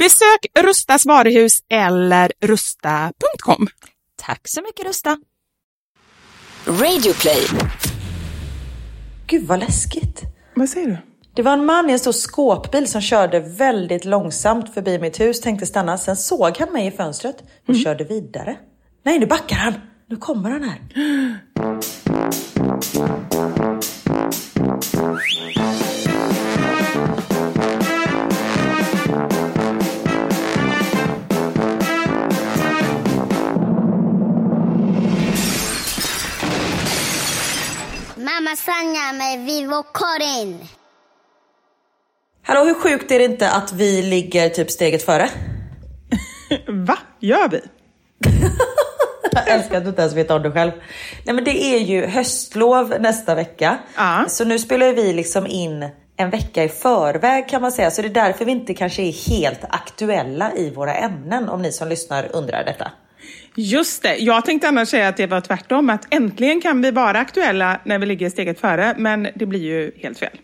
Besök Rustas varuhus eller rusta.com. Tack så mycket Rusta. Radioplay. Gud vad läskigt. Vad säger du? Det var en man i en stor skåpbil som körde väldigt långsamt förbi mitt hus, tänkte stanna. Sen såg han mig i fönstret och körde vidare. Nej, nu backar han. Nu kommer han här. Mamma Sanja med Vivo Karin. Hallå, hur sjukt är det inte att vi ligger typ steget före? Va? Gör vi? Jag älskar att du inte ens vet om det själv. Nej men det är ju höstlov nästa vecka. Ja. Så nu spelar vi liksom in en vecka i förväg kan man säga. Så det är därför vi inte kanske är helt aktuella i våra ämnen om ni som lyssnar undrar detta. Just det. Jag tänkte annars säga att det var tvärtom. Att äntligen kan vi vara aktuella när vi ligger steget före. Men det blir ju helt fel.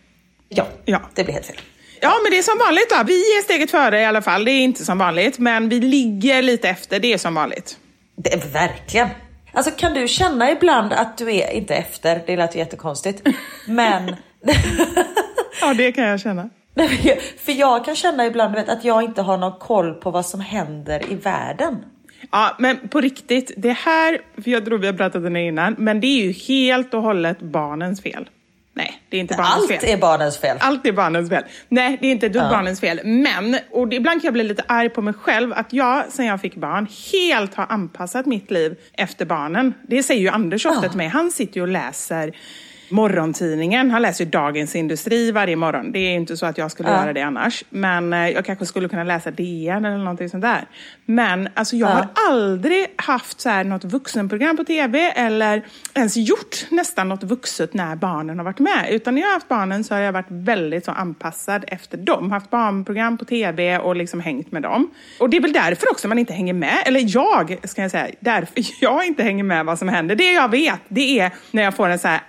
Ja, Ja. det blir helt fel. Ja, men det är som vanligt då. Vi är steget före i alla fall. Det är inte som vanligt. Men vi ligger lite efter. Det är som vanligt. Det är verkligen. Alltså kan du känna ibland att du är, inte efter, det lät jättekonstigt, men Ja, det kan jag känna. För jag kan känna ibland vet, att jag inte har någon koll på vad som händer i världen. Ja, men på riktigt, det här, för jag tror vi har pratat om det innan, men det är ju helt och hållet barnens fel. Nej, det är inte barnens Allt fel. är barnens fel. Allt är barnens fel. Nej, det är inte dugg Ja. barnens fel. Men, och ibland kan jag bli lite arg på mig själv, att jag sen jag fick barn helt har anpassat mitt liv efter barnen. Det säger ju Anders ofta Ja. till mig. Han sitter ju och läser morgontidningen. Han läser ju Dagens Industri varje morgon. Det är inte så att jag skulle Ja. göra det annars. Men eh, jag kanske skulle kunna läsa DN eller någonting sånt där. Men alltså jag Ja. har aldrig haft så här något vuxenprogram på tv eller ens gjort nästan något vuxet när barnen har varit med. Utan när jag har haft barnen så har jag varit väldigt så anpassad efter dem. Haft barnprogram på tv och liksom hängt med dem. Och det är väl därför också man inte hänger med, eller jag ska jag säga, därför jag inte hänger med vad som händer. Det jag vet, det är när jag får en så här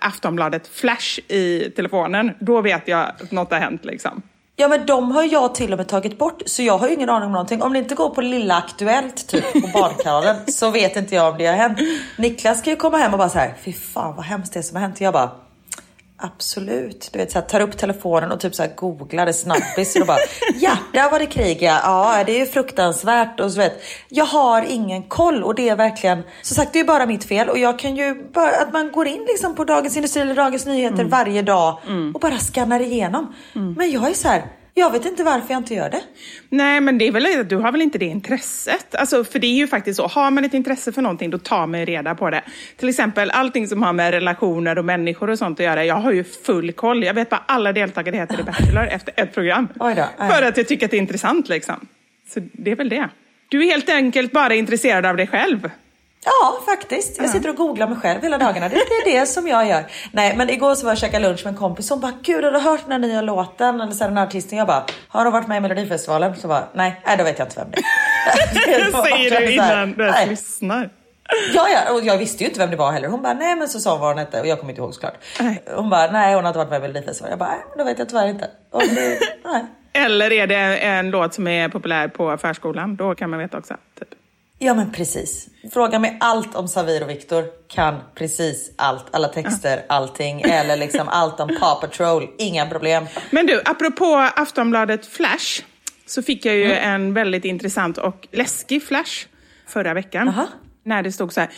Aftonbladet-flash i telefonen. Då vet jag att något har hänt liksom. Ja men de har jag till och med tagit bort så jag har ju ingen aning om någonting. Om det inte går på Lilla Aktuellt typ på Barnkanalen så vet inte jag om det har hänt. Niklas ska ju komma hem och bara så här, fy fan vad hemskt det som har hänt. Jag bara Absolut. Du vet, så här, tar upp telefonen och typ så här googlar det snabbis och bara ja, där var det krig ja. Ja, det är ju fruktansvärt och så vet. Jag har ingen koll och det är verkligen som sagt, det är bara mitt fel och jag kan ju bara att man går in liksom på Dagens Industri eller Dagens Nyheter varje dag och bara skannar igenom. Men jag är så här. Jag vet inte varför jag inte gör det. Nej, men det är väl att du har väl inte det intresset? Alltså, för det är ju faktiskt så, har man ett intresse för någonting, då tar man ju reda på det. Till exempel allting som har med relationer och människor och sånt att göra. Jag har ju full koll. Jag vet bara alla deltagare heter i Bachelor efter ett program. Då, för att jag tycker att det är intressant liksom. Så det är väl det. Du är helt enkelt bara intresserad av dig själv. Ja, faktiskt. Jag sitter och googlar mig själv hela dagarna. Det, är det som jag gör. Nej, men igår så var jag och käkade lunch med en kompis som bara, gud har du hört den här nya låten? Eller så här, den här artisten. Jag bara, har de varit med i Melodifestivalen? Så bara, nej, nej då vet jag inte vem det är. Det säger du innan du ens lyssnar. Ja, ja, och jag visste ju inte vem det var heller. Hon bara, nej men så sa hon vad hon hette och jag kommer inte ihåg såklart. Nej. Hon bara, nej hon har inte varit med i Melodifestivalen. Jag bara, nej då vet jag tyvärr inte. Och nej. Eller är det en låt som är populär på förskolan? Då kan man veta också. Ja men precis. Fråga mig allt om Savir och Viktor. Kan precis allt. Alla texter, allting. Eller liksom allt om Paw Patrol. Inga problem. Men du, apropå Aftonbladet Flash, så fick jag ju en väldigt intressant och läskig flash förra veckan. Aha. När det stod så här,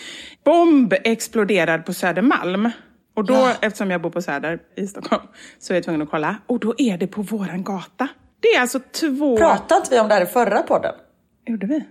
bomb exploderad på Södermalm. Och då, Ja. eftersom jag bor på Söder i Stockholm, så är jag tvungen att kolla. Och då är det på våran gata. Det är alltså två... Pratade inte vi om det här i förra podden? Gjorde vi?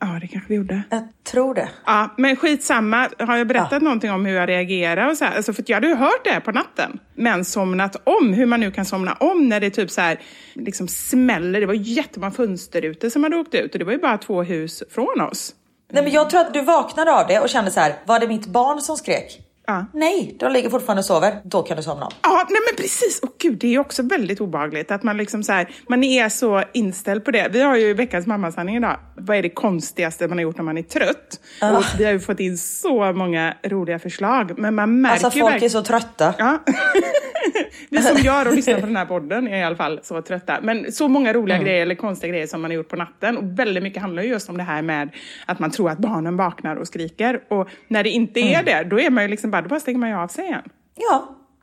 Ja, det kanske vi gjorde. Jag tror det. Ja, men skitsamma. Har jag berättat någonting om hur jag reagerar och så här? Alltså, för jag hade ju hört det här på natten, men somnat om. Hur man nu kan somna om när det typ så här, liksom smäller. Det var jättemånga fönsterrutor som hade åkt ut och det var ju bara två hus från oss. Nej men jag tror att du vaknade av det och kände så här, var det mitt barn som skrek? Ja. Nej, de ligger fortfarande och sover. Då kan du somna om. Ja, nej men precis. Och gud, det är ju också väldigt obehagligt att man liksom så här, man är så inställd på det. Vi har ju veckans mammasanning idag. Vad är det konstigaste man har gjort när man är trött? Och vi har ju fått in så många roliga förslag, men man märker Alltså folk är så trötta. Ja. Vi som gör och lyssnar på den här podden är i alla fall så trötta. Men så många roliga Mm. grejer eller konstiga grejer som man har gjort på natten. Och väldigt mycket handlar ju just om det här med att man tror att barnen vaknar och skriker. Och när det inte är Mm. det, då är man ju liksom bara, då bara stänger man ju av sig igen.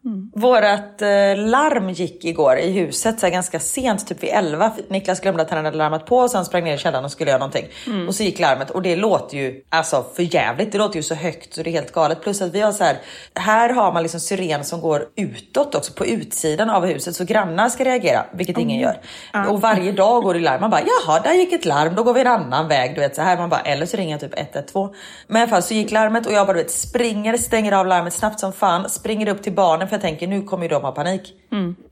Ja. Vårat eh, larm gick igår i huset så ganska sent, typ vid 11. Niklas glömde att han hade larmat på och sen sprang ner i källaren och skulle göra någonting. Och så gick larmet och det låter ju alltså för jävligt. Det låter ju så högt så det är helt galet. Plus att vi har så här, här har man liksom syren som går utåt också på utsidan av huset så grannar ska reagera, vilket ingen gör. Och varje dag går det larm. Man bara jaha, där gick ett larm, då går vi en annan väg. Du vet så här. Man bara, eller så ringer jag typ 112. Men i alla fall så gick larmet och jag bara du vet, springer, stänger av larmet snabbt som fan, springer upp till barnen för jag tänker nu kommer de ha panik.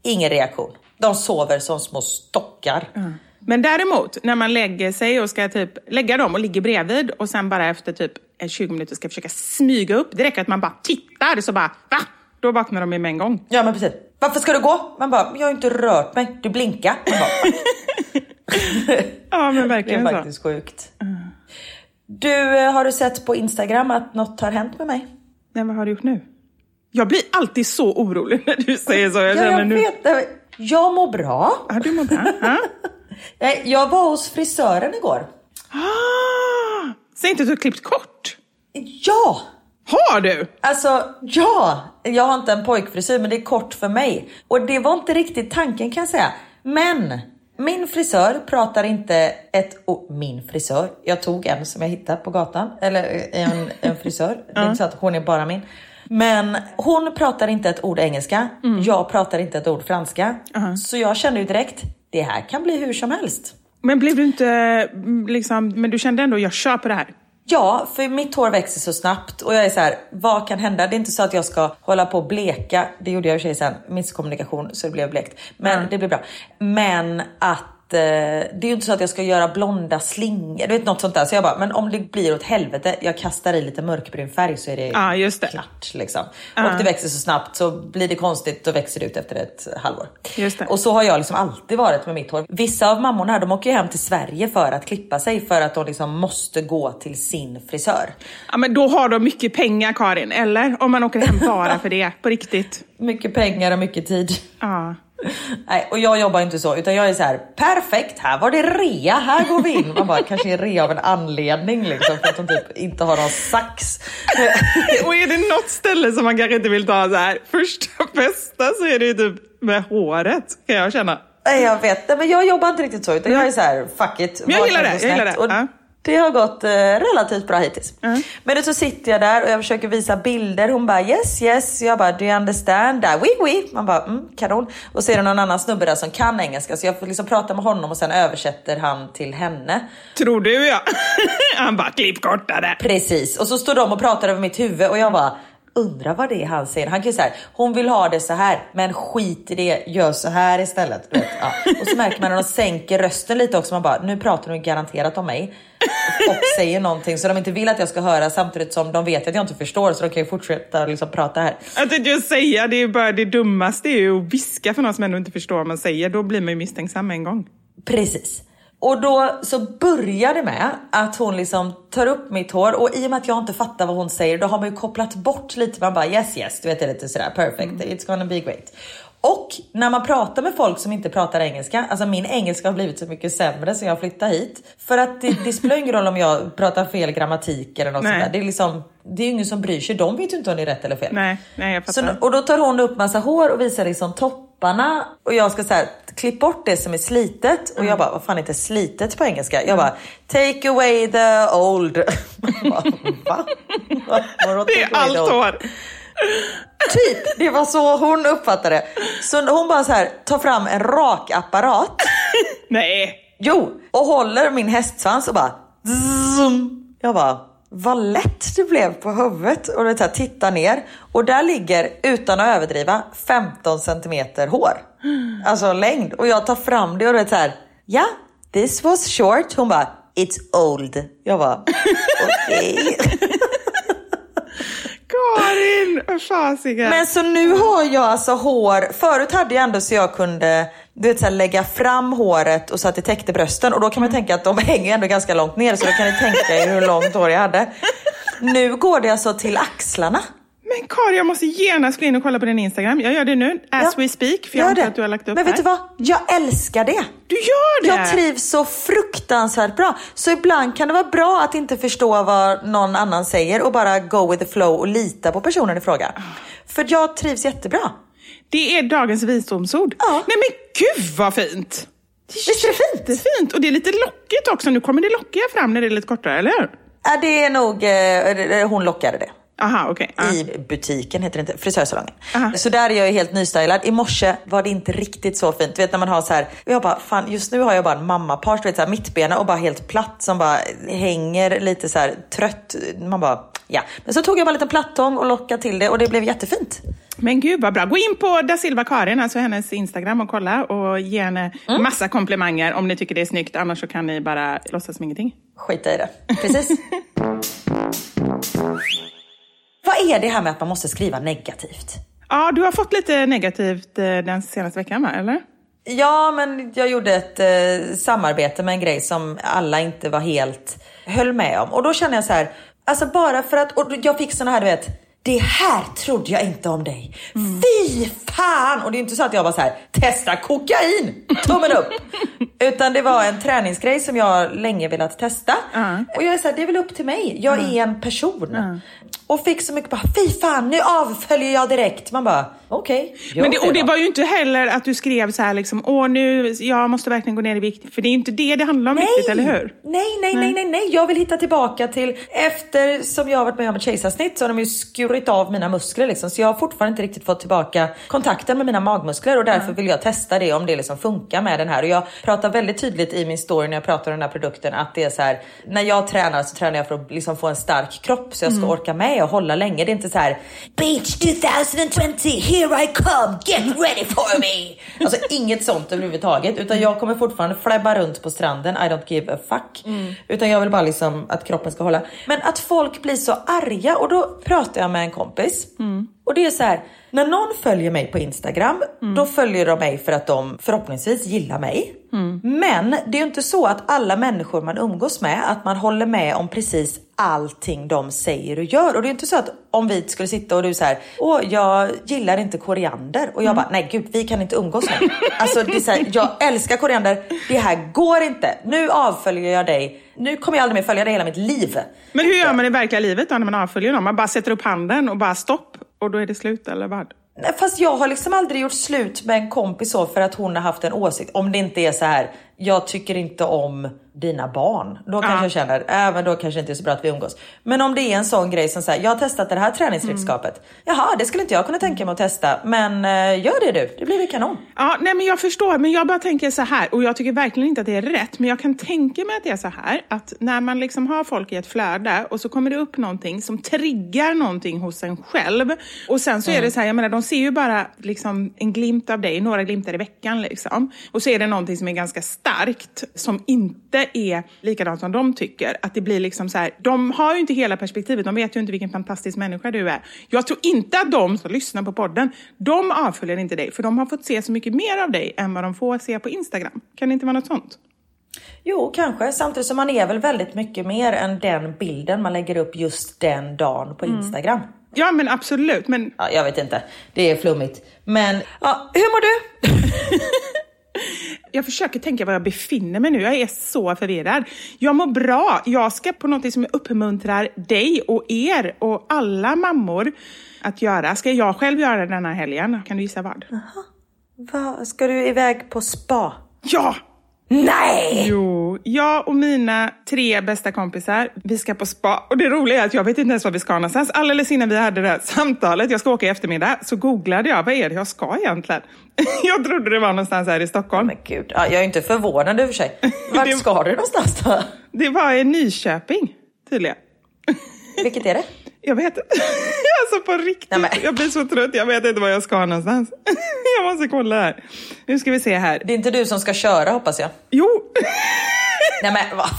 Ingen reaktion. De sover som små stockar. Men däremot, när man lägger sig och ska typ lägga dem och ligger bredvid och sen bara efter typ eh, 20 minuter ska försöka smyga upp. Det räcker att man bara tittar så bara, va? Då vaknar de med en gång. Ja men precis. Varför ska du gå? Man bara, jag har inte rört mig. Du blinkar. Bara, Ja, men det är verkligen så. faktiskt sjukt. Du, eh, har du sett på Instagram att något har hänt med mig? Men vad har du gjort nu? Jag blir alltid så orolig när du säger så. Jag Ja, jag nu... vet. Jag mår bra. Ja, du mår bra. Ja. Jag var hos frisören igår. Ah, säg inte att du har klippt kort. Ja! Har du? Alltså, ja! Jag har inte en pojkfrisyr, men det är kort för mig. Och det var inte riktigt tanken kan jag säga. Men min frisör pratar inte ett o- Min frisör? Jag tog en som jag hittade på gatan. Eller en, en frisör. Det är inte så att hon är bara min. Men hon pratar inte ett ord engelska. Jag pratar inte ett ord franska. Så jag kände ju direkt, det här kan bli hur som helst. Men blev du inte mm, liksom, men du kände ändå, jag kör på det här. Ja, för mitt hår växer så snabbt och jag är så här, vad kan hända? Det är inte så att jag ska hålla på och bleka. Det gjorde jag i och för sig sen, misskommunikation så det blev blekt. Men det blev bra. Men att eh, det är ju inte så att jag ska göra blonda slingor, du vet något sånt där. Så jag bara, men om det blir åt helvete, jag kastar i lite mörkbrun färg så är det just det. klart. Liksom. Och det växer så snabbt så blir det konstigt, då växer det ut efter ett halvår. Just det. Och så har jag liksom alltid varit med mitt hår. Vissa av mammorna här, de åker ju hem till Sverige för att klippa sig för att de liksom måste gå till sin frisör. Ja, men då har de mycket pengar, Karin. Eller? Om man åker hem bara för det, på riktigt. Mycket pengar och mycket tid. Ja. Nej, och jag jobbar inte så, utan jag är så här: perfekt, här var det rea, här går vi in. Man bara, kanske är rea av en anledning liksom, för att de typ inte har någon sax. Och är det något ställe som man kanske inte vill ta så här första bästa så är det ju typ med håret, kan jag känna. Nej, jag vet, Nej, men jag jobbar inte riktigt så, utan jag är så här: fuck it. Men jag gillar det, jag gillar det. Och Ja. Det har gått eh, relativt bra hittills. Men då så sitter jag där och jag försöker visa bilder. Hon bara yes yes. Jag bara do you understand that? Oui oui. Man bara mm, kanon. Och så är det någon annan snubbe där som kan engelska så jag får liksom prata med honom och sen översätter han till henne. Tror du ja. Han bara, klipp kortare. Precis. Och så står de och pratar över mitt huvud och jag bara undrar vad det är han säger. Han kan ju säga hon vill ha det så här, men skit i det, gör så här istället. Ja. Och så märker man när de sänker rösten lite också, man bara nu pratar de garanterat om mig och säger någonting så de inte vill att jag ska höra samtidigt som de vet att jag inte förstår så de kan ju fortsätta liksom prata här. Jag tänkte just säga, det är bara det dummaste är ju att viska för någon som ändå inte förstår vad man säger. Då blir man ju misstänksam en gång. Precis. Och då så börjar det med att hon liksom tar upp mitt hår och i och med att jag inte fattar vad hon säger då har man ju kopplat bort lite. Man bara yes yes, du vet det är lite sådär perfect, it's gonna be great. Och när man pratar med folk som inte pratar engelska, alltså min engelska har blivit så mycket sämre sen jag flyttade hit. För att det, det spelar ingen roll om jag pratar fel grammatik eller något Nej. sånt där. Det är liksom, det är ingen som bryr sig. De vet ju inte om det är rätt eller fel. Nej, nej jag Så, fattar. och då tar hon upp massa hår och visar liksom topparna och jag ska säga klipp bort det som är slitet och Mm. jag bara vad fan heter slitet på engelska? Jag bara take away the old. Bara, Va? Det är allt hår. Typ, det var så hon uppfattade det. Så hon bara så här tar fram en rakapparat. Nej. Jo, och håller min hästsvans och bara zoom. Jag bara, vad lätt det blev på huvudet. Och det här, tittar ner och där ligger, utan att överdriva, 15 centimeter hår. Alltså längd. Och jag tar fram det och du så här, ja, this was short. Hon bara, it's old. Jag bara, okej. Karin, vad fasiken. Men så nu har jag alltså hår. Förut hade jag ändå så jag kunde du vet, så här, lägga fram håret och så att det täckte brösten. Och då kan man tänka att de hänger ändå ganska långt ner. Så då kan ni tänka er hur långt hår jag hade. Nu går det alltså till axlarna. Men Karin, jag måste genast gå in och kolla på din Instagram. Jag gör det nu, as Ja, we speak, för jag antar att du har lagt upp Men vet här. du vad? Jag älskar det. Du gör det! Jag trivs så fruktansvärt bra. Så ibland kan det vara bra att inte förstå vad någon annan säger och bara go with the flow och lita på personen i fråga. För jag trivs jättebra. Det är dagens visdomsord. Ja. Nej men gud vad fint! Visst är det fint? Det fint och det är lite lockigt också. Nu kommer det lockiga fram när det är lite kortare, eller hur? Ja, det är nog, eh, hon lockade det. Aha, okej. Ja. i butiken, heter det inte, frisörsalongen. Aha. Så där är jag helt nystylad. I morse var det inte riktigt så fint. Du vet när man har så här, jag bara fan just nu har jag bara en mammapage, du vet så här mittbena och bara helt platt som bara hänger lite så här trött. Man bara ja. Men så tog jag bara en liten plattång och lockade till det och det blev jättefint. Men gud vad bra. Gå in på Da Silva Karin, alltså hennes Instagram och kolla och ge henne Mm. massa komplimanger om ni tycker det är snyggt. Annars så kan ni bara låtsas som ingenting. Skita i det. Precis. Vad är det här med att man måste skriva negativt? Ja, du har fått lite negativt eh, den senaste veckan? Eller? Ja, men jag gjorde ett eh, samarbete med en grej som alla inte var helt höll med om. Och då känner jag så här, alltså bara för att, och jag fick såna här du vet, det här trodde jag inte om dig. Fy fan! Och det är inte så att jag var så här, testa kokain, tummen upp. Utan det var en träningsgrej som jag länge velat testa. Och jag är så här, det är väl upp till mig. Jag är en person. Och fick så mycket bara, fy fan, nu avföljer jag direkt. Man bara, okej. Men det, och det då. var ju inte heller att du skrev så här liksom, åh nu, jag måste verkligen gå ner i vikt. För det är ju inte det det handlar om riktigt, eller hur? Nej, nej, nej, nej, nej. Jag vill hitta tillbaka till efter som jag har varit med om ett kejsarsnitt så har de ju skurit av mina muskler liksom. Så jag har fortfarande inte riktigt fått tillbaka kontakten med mina magmuskler och därför vill jag testa det om det liksom funkar med den här. Och jag pratar väldigt tydligt i min story när jag pratar om den här produkten att det är så här. När jag tränar så tränar jag för att liksom få en stark kropp så jag ska orka med och hålla länge. Det är inte så här Beach 2020, here I come, get ready for me. Alltså inget sånt överhuvudtaget utan jag kommer fortfarande flabba runt på stranden, I don't give a fuck. Utan jag vill bara liksom att kroppen ska hålla. Men att folk blir så arga och då pratar jag med en kompis och det är så här. När någon följer mig på Instagram, då följer de mig för att de förhoppningsvis gillar mig. Men det är ju inte så att alla människor man umgås med, att man håller med om precis allting de säger och gör. Och det är inte så att om vi skulle sitta och du säger åh jag gillar inte koriander och jag bara nej gud vi kan inte umgås nu. Alltså det är så här, jag älskar koriander, det här går inte. Nu avföljer jag dig, nu kommer jag aldrig mer följa dig hela mitt liv. Men hur gör man i verkliga livet då när man avföljer någon? Man bara sätter upp handen och bara stopp och då är det slut, eller vad? Nej, Fast jag har liksom aldrig gjort slut med en kompis så för att hon har haft en åsikt. Om det inte är så här, jag tycker inte om dina barn. Då kanske jag känner, äh, men då kanske det inte är så bra att vi umgås. Men om det är en sån grej som säger, jag har testat det här träningsredskapet. Mm. Jaha, det skulle inte jag kunna tänka mig att testa. Men eh, gör det du, det blir väl kanon. Ja, nej men jag förstår, men jag bara tänker så här, och jag tycker verkligen inte att det är rätt, men jag kan tänka mig att det är så här, att när man liksom har folk i ett flöde och så kommer det upp någonting som triggar någonting hos en själv. Och sen så är det så här, jag menar de ser ju bara liksom en glimt av dig, några glimtar i veckan liksom. Och så är det någonting som är ganska starkt, som inte är likadant som de tycker. Att det blir liksom så här, de har ju inte hela perspektivet, de vet ju inte vilken fantastisk människa du är. Jag tror inte att de som lyssnar på podden, de avföljer inte dig, för de har fått se så mycket mer av dig än vad de får se på Instagram. Kan det inte vara något sånt? Jo, kanske. Samtidigt som man är väl väldigt mycket mer än den bilden man lägger upp just den dagen på Instagram. Ja, men absolut. Men Ja, jag vet inte. Det är flummigt. Men ja, hur mår du? jag försöker tänka var jag befinner mig nu. Jag är så förvirrad. Jag mår bra. Jag ska på något som uppmuntrar dig och er och alla mammor att göra. Ska jag själv göra denna helgen? Kan du gissa vad? Va, ska du iväg på spa? Ja! Nej! Jo, jag och mina tre bästa kompisar, vi ska på spa. Och det roliga är att jag vet inte ens var vi ska någonstans. Alldeles innan vi hade det här samtalet, jag ska åka i eftermiddag, så googlade jag, vad är det jag ska egentligen? jag trodde det var någonstans här i Stockholm. Men gud, ja, jag är inte förvånad i och för sig. Vart Det- ska du någonstans då? Det var i Nyköping, tydligen. Vilket är det? Jag vet inte. Alltså på riktigt. Nej, Jag blir så trött. Jag vet inte var jag ska någonstans. Jag måste kolla här. Nu ska vi se här. Det är inte du som ska köra hoppas jag. Jo, Nej men vad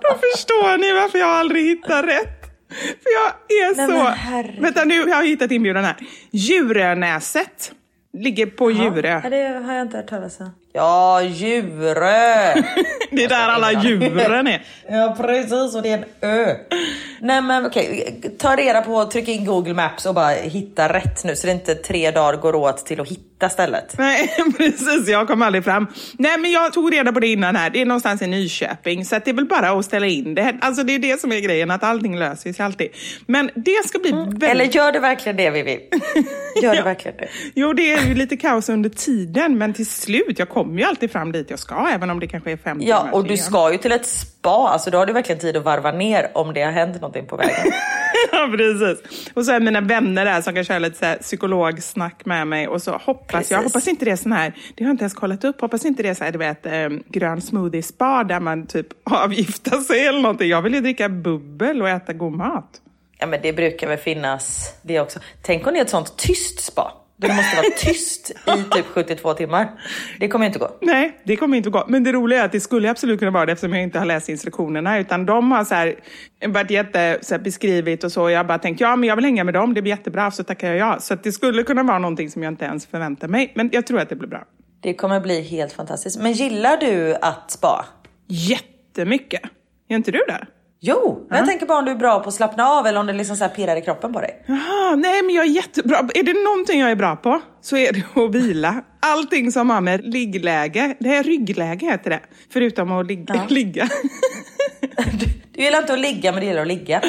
då förstår ni varför jag aldrig hittar rätt. För jag är Nej, så... men. Vänta, nu har jag hittat inbjudan här. Djurönäset. Ligger på Djurö. Ja, det har jag inte hört talas om. Ja, Djurö! Det är där alla djuren är. ja precis, och det är en ö. Nej men okej, ta reda på, tryck in Google Maps och bara hitta rätt nu så det inte tre dagar går åt till att hitta stället. Nej, precis. Jag kom aldrig fram. Nej, men jag tog reda på det innan här. Det är någonstans i Nyköping, så det är väl bara att ställa in det. Alltså det är det som är grejen, att allting löser sig alltid. Men det ska bli väldigt... Eller gör det verkligen det Vivi? Gör det verkligen det? Jo, det är ju lite kaos under tiden, men till slut, jag kommer ju alltid fram dit jag ska, även om det kanske är fem Ja, och du ska ju till ett spa, alltså då har du verkligen tid att varva ner om det har hänt någonting på vägen. Ja, precis. Och så är mina vänner där som kan köra lite så här psykologsnack med mig och så hoppas jag, Precis. hoppas inte det är sån här, det har jag inte ens kollat upp, hoppas inte det är så här, du vet, eh, grön smoothie spa där man typ avgiftar sig eller någonting. Jag vill ju dricka bubbel och äta god mat. Ja men det brukar väl finnas det också. Tänk om det är ett sånt tyst spa. Det måste vara tyst i typ 72 timmar. Det kommer inte gå. Nej, det kommer inte gå. Men det roliga är att det skulle absolut kunna vara det eftersom jag inte har läst instruktionerna. Utan de har så här, varit jätte, så här, beskrivit och så. Jag bara tänkt, ja men jag vill hänga med dem, det blir jättebra, så tackar jag ja. Så att det skulle kunna vara någonting som jag inte ens förväntar mig. Men jag tror att det blir bra. Det kommer bli helt fantastiskt. Men gillar du att spa? Jättemycket. Gör inte du det? Jo, men jag tänker bara om du är bra på att slappna av eller om det liksom så här pirrar i kroppen på dig. Jaha, nej men jag är jättebra. Är det någonting jag är bra på så är det att vila. Allting som har med liggläge, det är ryggläge heter det. Förutom att ligga. ligga. Du, du gillar inte att ligga men du gillar att ligga.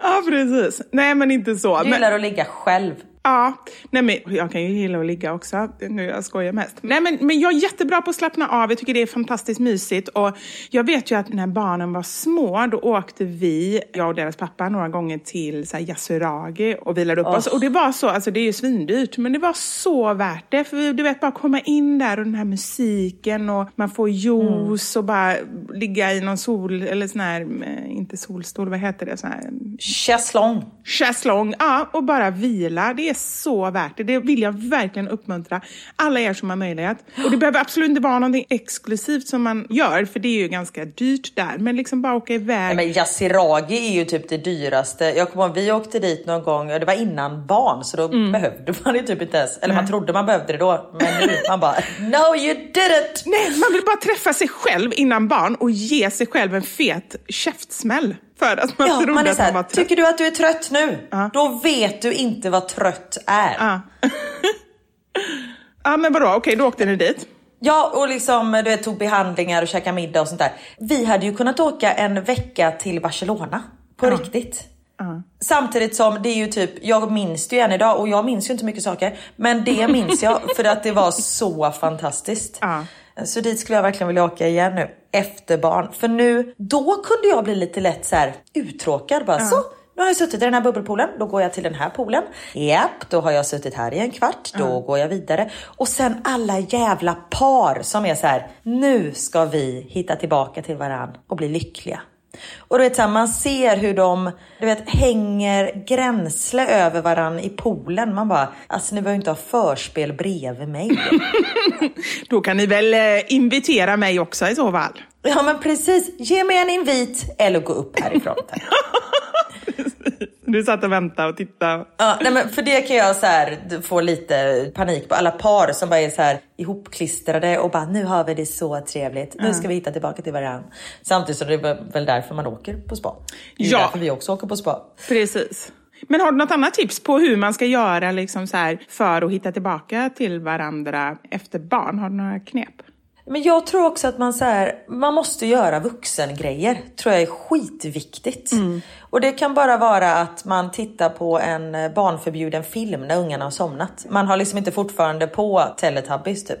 ja, precis. Nej men inte så. Du Men, gillar att ligga själv. Ja, nej men jag kan ju gilla att ligga också. Nu jag skojar mest. Nej men, men jag är jättebra på att slappna av. Jag tycker det är fantastiskt mysigt. Och jag vet ju att när barnen var små, då åkte vi, jag och deras pappa, några gånger till så här, Yasuragi och vilade upp oss. Och det var så, alltså det är ju svindyrt, men det var så värt det. För du vet, bara komma in där och den här musiken och man får juice och bara ligga i någon sol, eller sån här, eh, inte solstol, vad heter det? Sån här, Chaiselong. Schäslong, ja, och bara vila. Det är så värt det. Det vill jag verkligen uppmuntra alla er som har möjlighet. Och det behöver absolut inte vara någonting exklusivt som man gör, för det är ju ganska dyrt där. Men liksom bara åka iväg. Nej, men Yasuragi är ju typ det dyraste. Jag kommer ihåg, vi åkte dit någon gång, och det var innan barn, så då behövde man det typ inte ens. Eller man trodde man behövde det då, men nu man bara No you didn't! Nej, man vill bara träffa sig själv innan barn och ge sig själv en fet käftsmäll. För att man Ja, trodde man är att så man var här, trött. tycker du att du är trött nu? Då vet du inte vad trött är. Ja. ja, men vadå? Okej, då åkte ni dit. Ja, och liksom du vet, tog behandlingar och käkade middag och sånt där. Vi hade ju kunnat åka en vecka till Barcelona. På riktigt. Samtidigt som det är ju typ, jag minns det ju än idag och jag minns ju inte mycket saker. Men det minns jag för att det var så fantastiskt. Ja. Så dit skulle jag verkligen vilja åka igen nu. Efter barn. För nu, då kunde jag bli lite lätt så här uttråkad. Bara så, nu har jag suttit i den här bubbelpoolen, då går jag till den här poolen. Japp, då har jag suttit här i en kvart, då går jag vidare. Och sen alla jävla par som är så här, nu ska vi hitta tillbaka till varann och bli lyckliga. Och du vet så här, man ser hur de du vet, hänger gränsle över varann i poolen. Man bara, alltså ni behöver inte ha förspel bredvid mig. Då kan ni väl eh, invitera mig också i så fall. ja men precis, ge mig en invit eller gå upp härifrån. Du satt och väntade och tittade. Ja, nej men för det kan jag så här, få lite panik på. Alla par som bara är så här ihopklistrade och bara nu har vi det så trevligt. Nu ska vi hitta tillbaka till varandra. Samtidigt så är det väl därför man åker på spa. Det är Ja. därför vi också åker på spa. Precis. Men har du något annat tips på hur man ska göra liksom så här, för att hitta tillbaka till varandra efter barn? Har du några knep? Men jag tror också att man så här, man måste göra vuxengrejer. Tror jag är skitviktigt. Och det kan bara vara att man tittar på en barnförbjuden film när ungarna har somnat. Man har liksom inte fortfarande på Teletubbies typ.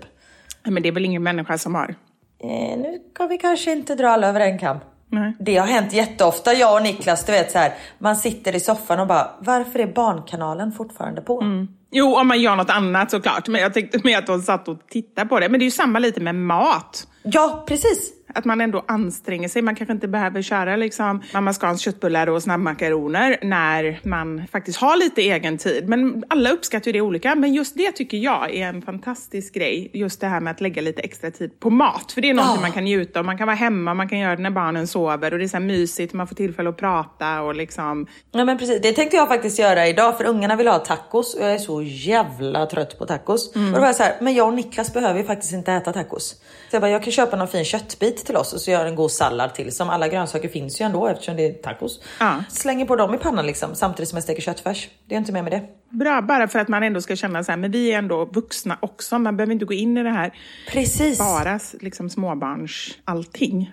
Men det är väl ingen människa som har? Eh, nu kan vi kanske inte dra alla över en kam. Nej. Det har hänt jätteofta. Jag och Niklas, du vet så här, man sitter i soffan och bara, varför är Barnkanalen fortfarande på? Jo, om man gör något annat såklart. Men jag tänkte med att de satt och tittade på det. Men det är ju samma lite med mat. Ja, precis. Att man ändå anstränger sig. Man kanske inte behöver köra liksom mamma Scans köttbullar och snabbmakaroner när man faktiskt har lite egen tid. Men alla uppskattar ju det olika. Men just det tycker jag är en fantastisk grej. Just det här med att lägga lite extra tid på mat. För det är någonting Ja. man kan njuta av. Man kan vara hemma, man kan göra det när barnen sover. Och det är så här mysigt, man får tillfälle att prata och liksom... Ja men precis, det tänkte jag faktiskt göra idag för ungarna vill ha tacos och jag är så jävla trött på tacos. Och då var jag så här, men jag och Niklas behöver ju faktiskt inte äta tacos. Så jag bara, jag kan köpa någon fin köttbit till oss och så gör en god sallad till. Som alla grönsaker finns ju ändå eftersom det är tacos. Ja. Slänger på dem i pannan liksom samtidigt som jag steker köttfärs. Det är inte mer med det. Bra, bara för att man ändå ska känna så här, men vi är ändå vuxna också. Man behöver inte gå in i det här Precis. bara liksom småbarns allting.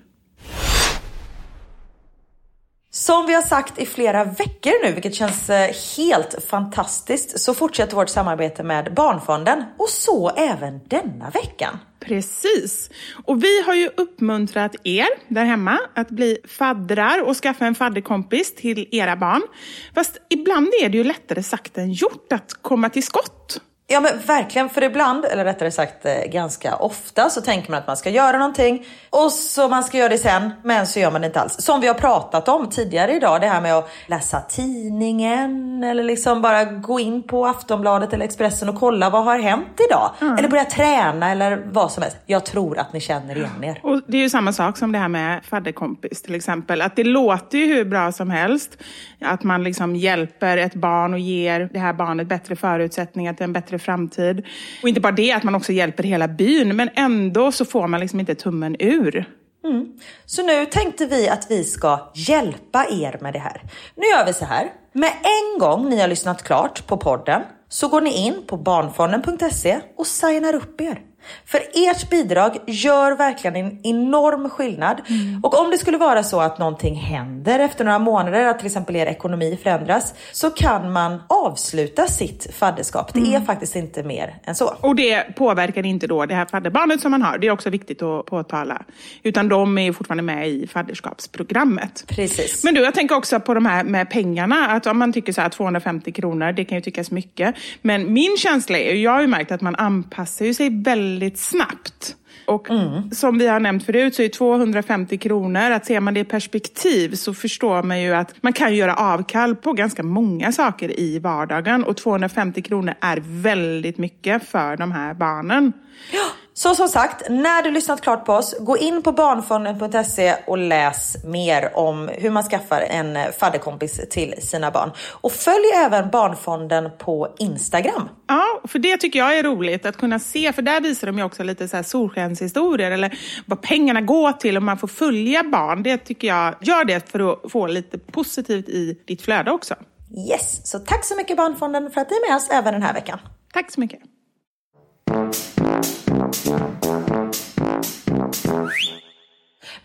Som vi har sagt i flera veckor nu, vilket känns eh, helt fantastiskt, så fortsätter vårt samarbete med Barnfonden och så även denna veckan. Precis. Och vi har ju uppmuntrat er där hemma att bli faddrar och skaffa en fadderkompis till era barn. Fast ibland är det ju lättare sagt än gjort att komma till skott. Ja men verkligen, för ibland, eller rättare sagt eh, ganska ofta, så tänker man att man ska göra någonting och så man ska göra det sen, men så gör man det inte alls. Som vi har pratat om tidigare idag, det här med att läsa tidningen eller liksom bara gå in på Aftonbladet eller Expressen och kolla vad har hänt idag? Eller börja träna eller vad som helst. Jag tror att ni känner igen er. Och det är ju samma sak som det här med fadderkompis till exempel. Att det låter ju hur bra som helst. Att man liksom hjälper ett barn och ger det här barnet bättre förutsättningar till en bättre framtid. Och inte bara det, att man också hjälper hela byn. Men ändå så får man liksom inte tummen ur. Så nu tänkte vi att vi ska hjälpa er med det här. Nu gör vi så här. Med en gång ni har lyssnat klart på podden så går ni in på barnfonden.se och signar upp er. För ert bidrag gör verkligen en enorm skillnad. Och om det skulle vara så att någonting händer efter några månader, att till exempel er ekonomi förändras, så kan man avsluta sitt fadderskap. Det är faktiskt inte mer än så. Och det påverkar inte då det här fadderbarnet som man har. Det är också viktigt att påtala. Utan de är ju fortfarande med i fadderskapsprogrammet. Precis. Men du, jag tänker också på de här med pengarna. Att om man tycker så här 250 kronor, det kan ju tyckas mycket. Men min känsla är, jag har ju märkt att man anpassar sig väldigt väldigt snabbt. Och som vi har nämnt förut så är 250 kronor, att ser man det i perspektiv så förstår man ju att man kan göra avkall på ganska många saker i vardagen. Och 250 kronor är väldigt mycket för de här barnen. Så som sagt, när du lyssnat klart på oss, gå in på barnfonden.se och läs mer om hur man skaffar en fadderkompis till sina barn. Och följ även Barnfonden på Instagram. Ja, för det tycker jag är roligt att kunna se, för där visar de ju också lite så här solskenshistorier eller vad pengarna går till och man får följa barn. Det tycker jag, gör det för att få lite positivt i ditt flöde också. Yes, så tack så mycket Barnfonden för att ni är med oss även den här veckan. Tack så mycket.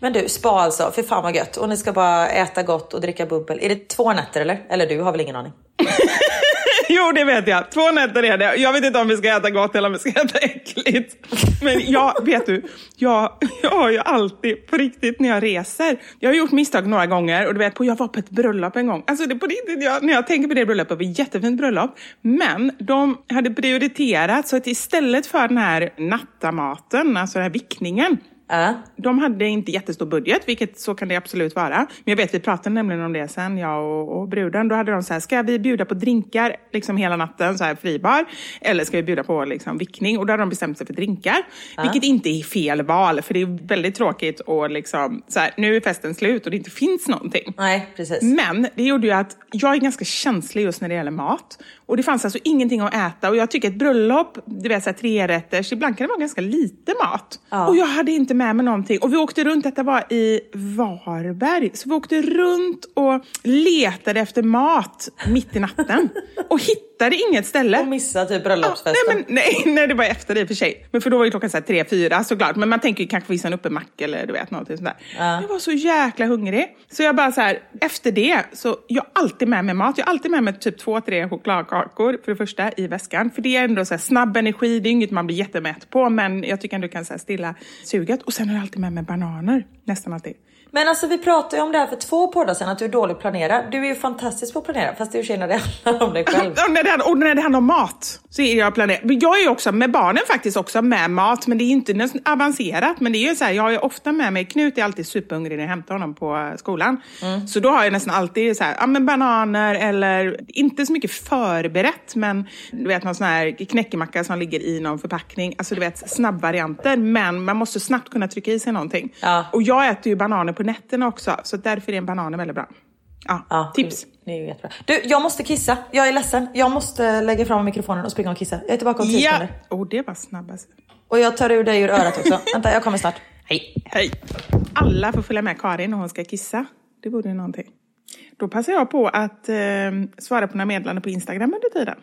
Men du, spa alltså, för fan vad gött. Och ni ska bara äta gott och dricka bubbel. Är det två nätter eller? Eller du har väl ingen aning? Jo, det vet jag. Två nätter är det. Jag vet inte om vi ska äta gott eller om vi ska äta äckligt. Men jag, vet du, jag, jag har ju alltid, på riktigt, när jag reser. Jag har gjort misstag några gånger och du vet, jag var på ett bröllop en gång. Alltså det, på riktigt, jag, när jag tänker på det bröllopet, det var ett jättefint bröllop. Men de hade prioriterat så att istället för den här nattamaten, alltså den här vickningen, Ja. de hade inte jättestor budget, vilket så kan det absolut vara. Men jag vet, vi pratade nämligen om det sen, jag och, och bruden. Då hade de så här, ska vi bjuda på drinkar liksom hela natten, så här fribar? Eller ska vi bjuda på liksom vickning? Och då hade de bestämt sig för drinkar. Vilket inte är fel val, för det är väldigt tråkigt och liksom, så här, nu är festen slut och det inte finns någonting. Nej, precis. Men det gjorde ju att jag är ganska känslig just när det gäller mat. Och det fanns alltså ingenting att äta. Och jag tycker ett bröllop, du vet såhär trerätters, ibland kan det vara ganska lite mat. Ja. Och jag hade inte med mig någonting. Och vi åkte runt, detta var i Varberg. Så vi åkte runt och letade efter mat mitt i natten. och hittade inget ställe. Och missa typ Ja, bröllopsfesten. nej, men, nej, nej, det var efter det i och för sig. Men för då var ju klockan så här tre, fyra såklart. Men man tänker ju kanske finns en uppe mack eller du vet någonting sånt där. Jag var så jäkla hungrig. Så jag bara så här, efter det, så jag har alltid med mig mat. Jag har alltid med mig typ två, tre chokladkakor för det första i väskan. För det är ändå så här snabb energi, det är inget man blir jättemätt på. Men jag tycker ändå kan så här stilla suget. Och sen har jag alltid med mig bananer, nästan alltid. Men alltså vi pratade ju om det här för två poddar sedan, att du är dålig på att planera. Du är ju fantastisk på att planera, fast det är ju när det handlar om dig själv. När, det, handlar- och när det handlar om mat så är jag planerad. Jag är också med barnen faktiskt också med mat, men det är inte avancerat. Men det är ju så här, jag har ofta med mig, Knut är alltid superhungrig när jag hämtar honom på eh, skolan. Så då har jag nästan alltid så här, ja, men bananer eller inte så mycket förberett, men du vet någon sån här knäckemacka som ligger i någon förpackning. Alltså du vet snabbvarianter, men man måste snabbt kunna trycka i sig någonting. Ja. Och jag äter ju bananer på nätterna också, så därför är en banan väldigt bra. Ja, Ja, tips. Det är ju jättebra. Du, jag måste kissa. Jag är ledsen. Jag måste lägga fram mikrofonen och springa och kissa. Jag är tillbaka om tio Ja, sekunder. oh, det var snabbast. Och jag tar ur dig ur örat också. Vänta, jag kommer snart. Hej. Hej! Alla får följa med Karin när hon ska kissa. Det vore någonting. Då passar jag på att eh, svara på några meddelanden på Instagram under tiden.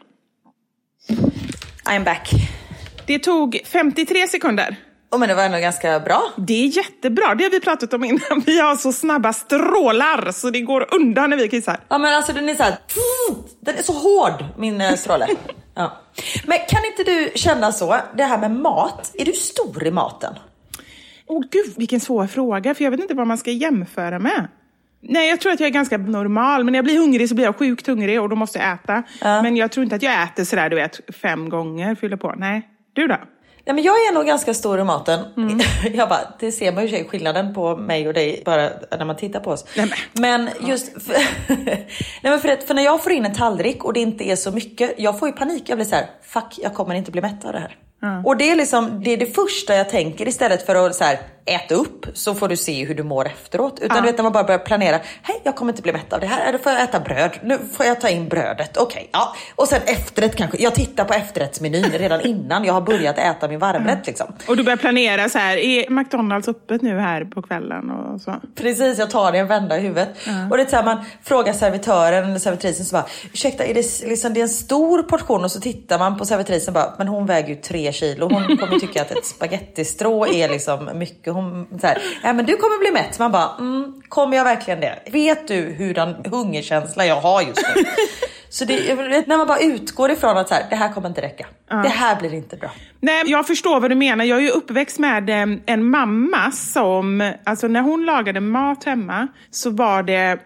I'm back. Det tog 53 sekunder. Oh, men det var ändå ganska bra. Det är jättebra, det har vi pratat om innan. Vi har så snabba strålar så det går undan när vi kissar. Ja men alltså den är så här, den är så hård min eh, stråle. Ja. Men kan inte du känna så, det här med mat, är du stor i maten? Åh gud, vilken svår fråga, för jag vet inte vad man ska jämföra med. Nej, jag tror att jag är ganska normal, men när jag blir hungrig så blir jag sjukt hungrig och då måste jag äta. Men jag tror inte att jag äter sådär, du vet, fem gånger, fyller på. Nej, du då? Nej, men jag är nog ganska stor i maten. Jag bara, det ser man ju skillnaden på mig och dig bara när man tittar på oss. Nej, men just för, Nej, men för, att, för när jag får in en tallrik och det inte är så mycket, jag får ju panik. Jag blir så här, fuck, jag kommer inte bli mätt av det här. Och det är liksom det, är det första jag tänker istället för att så här, äta upp så får du se hur du mår efteråt. Utan du vet när man bara börjar planera, hej jag kommer inte bli mätt av det här, då får jag äta bröd, nu får jag ta in brödet, okej. ja. Och sen efterrätt kanske, jag tittar på efterrättsmenyn redan innan jag har börjat äta min varmrätt liksom. Och du börjar planera så här, är McDonalds öppet nu här på kvällen och så? Precis, jag tar det en vända i huvudet. Och det är så här, man frågar servitören eller servitrisen så bara, ursäkta är det, liksom, det är en stor portion? Och så tittar man på servitrisen bara, men hon väger ju tre kilo. Hon kommer tycka att ett spagettistrå är liksom mycket. Hon, så här, ja men du kommer bli mätt. Man bara, mm, kommer jag verkligen det? Vet du hurdan hungerkänsla jag har just nu? Så det, när man bara utgår ifrån att så här, det här kommer inte räcka. Det här blir inte bra. Nej, jag förstår vad du menar. Jag är ju uppväxt med eh, en mamma som, alltså när hon lagade mat hemma så var det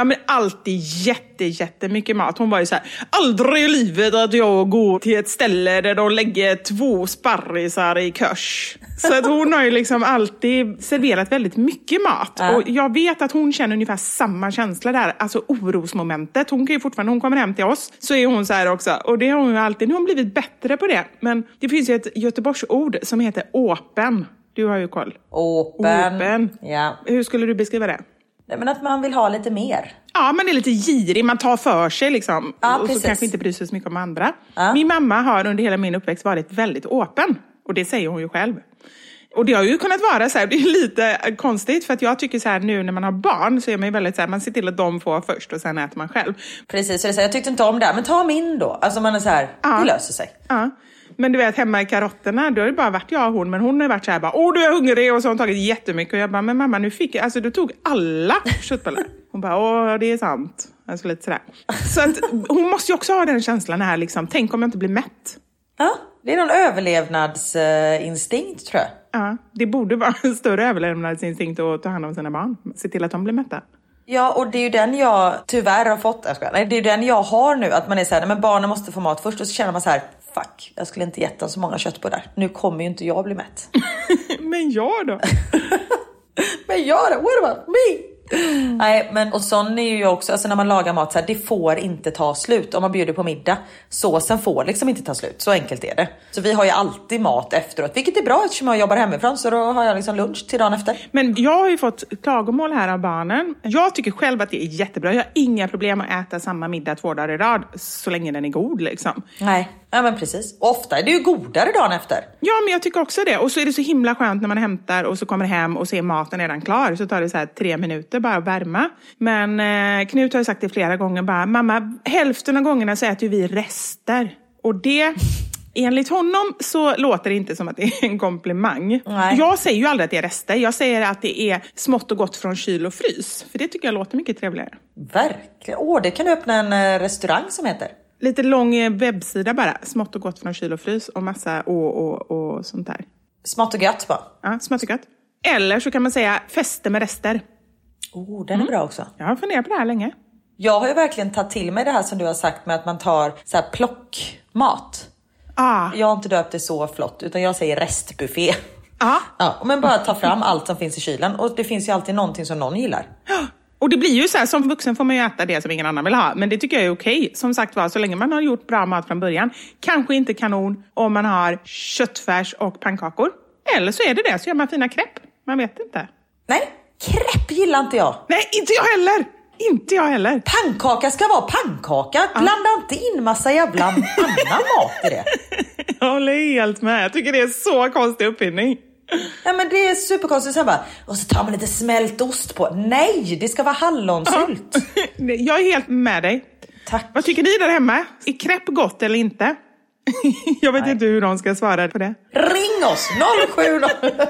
Ja, men alltid jätte, jättemycket mat. Hon var ju så här, aldrig i livet att jag går till ett ställe där de lägger två sparrisar i kurs. Så att hon har ju liksom alltid serverat väldigt mycket mat. Ja. Och jag vet att hon känner ungefär samma känsla där, alltså orosmomentet. Hon kan ju fortfarande, hon kommer hem till oss, så är hon så här också. Och det har hon ju alltid, nu har hon blivit bättre på det. Men det finns ju ett Göteborgsord som heter åpen. Du har ju koll. Open. Open. Ja. Hur skulle du beskriva det? Nej, men att man vill ha lite mer. Ja, man är lite girig, man tar för sig liksom. Ja, och så precis. kanske inte bryr sig så mycket om andra. Ja. Min mamma har under hela min uppväxt varit väldigt öppen. Och det säger hon ju själv. Och det har ju kunnat vara så här, det är lite konstigt för att jag tycker så här nu när man har barn så är man ju väldigt så här, man ser till att de får först och sen äter man själv. Precis, så det är så här, jag tyckte inte om det, men ta min då. Alltså man är så här, Ja. det löser sig. Ja. Men du vet hemma i karotterna, då har det bara varit jag och hon. Men hon har varit så här bara, åh du är hungrig och så har hon tagit jättemycket. Och jag bara, men mamma nu fick jag, alltså du tog alla köttbullar. Hon bara, åh det är sant. Alltså lite sådär. Så att hon måste ju också ha den känslan här, liksom, tänk om jag inte blir mätt. Ja, det är någon överlevnadsinstinkt tror jag. Ja, det borde vara en större överlevnadsinstinkt att ta hand om sina barn. Se till att de blir mätta. Ja, och det är ju den jag tyvärr har fått. Jag skojar. Nej, det är ju den jag har nu. Att man är så här, nej, men barnen måste få mat först och så känner man så här, fuck, jag skulle inte gett dem så många köttbullar. Nu kommer ju inte jag bli mätt. Men jag då? men jag då? What about me? Nej, men och sån är ju också, alltså när man lagar mat så här, det får inte ta slut. Om man bjuder på middag, såsen får liksom inte ta slut. Så enkelt är det. Så vi har ju alltid mat efteråt, vilket är bra eftersom jag jobbar hemifrån. Så då har jag liksom lunch till dagen efter. Men jag har ju fått klagomål här av barnen. Jag tycker själv att det är jättebra. Jag har inga problem att äta samma middag två dagar i rad, så länge den är god liksom. Nej, ja men precis. Och ofta är det ju godare dagen efter. Ja, men jag tycker också det. Och så är det så himla skönt när man hämtar och så kommer hem och ser maten redan klar. Så tar det så här tre minuter bara att värma. Men eh, Knut har ju sagt det flera gånger bara, mamma, hälften av gångerna så äter ju vi rester. Och det, enligt honom så låter det inte som att det är en komplimang. Nej. Jag säger ju aldrig att det är rester. Jag säger att det är smått och gott från kyl och frys. För det tycker jag låter mycket trevligare. Verkligen. Åh, det kan du öppna en eh, restaurang som heter. Lite lång eh, webbsida bara. Smått och gott från kyl och frys och massa och, och, och sånt där. Smått och gött bara. Ja, smått och gott. Eller så kan man säga fester med rester. Oh, den är bra också. Jag har funderat på det här länge. Jag har ju verkligen tagit till mig det här som du har sagt med att man tar så här plockmat. Ah, Jag har inte döpt det så flott utan jag säger restbuffé. ah. Ja, men bara ta fram allt som finns i kylen och det finns ju alltid någonting som någon gillar. Och det blir ju så här, som vuxen får man ju äta det som ingen annan vill ha. Men det tycker jag är okej. Som sagt var, så länge man har gjort bra mat från början. Kanske inte kanon om man har köttfärs och pannkakor. Eller så är det det, så gör man fina crepe. Man vet inte. Nej, crepe gillar inte jag. Nej, inte jag heller! Inte jag heller. Pannkaka ska vara pannkaka. Blanda inte in massa jävla annan mat i det. Jag håller helt med. Jag tycker det är så konstig uppfinning. Ja men det är superkonstigt. Sen bara, och så tar man lite smält ost på. Nej, det ska vara hallonsylt. Jag är helt med dig. Tack. Vad tycker ni där hemma? Är crepe gott eller inte? Jag vet inte hur de ska svara på det. Ring oss 070.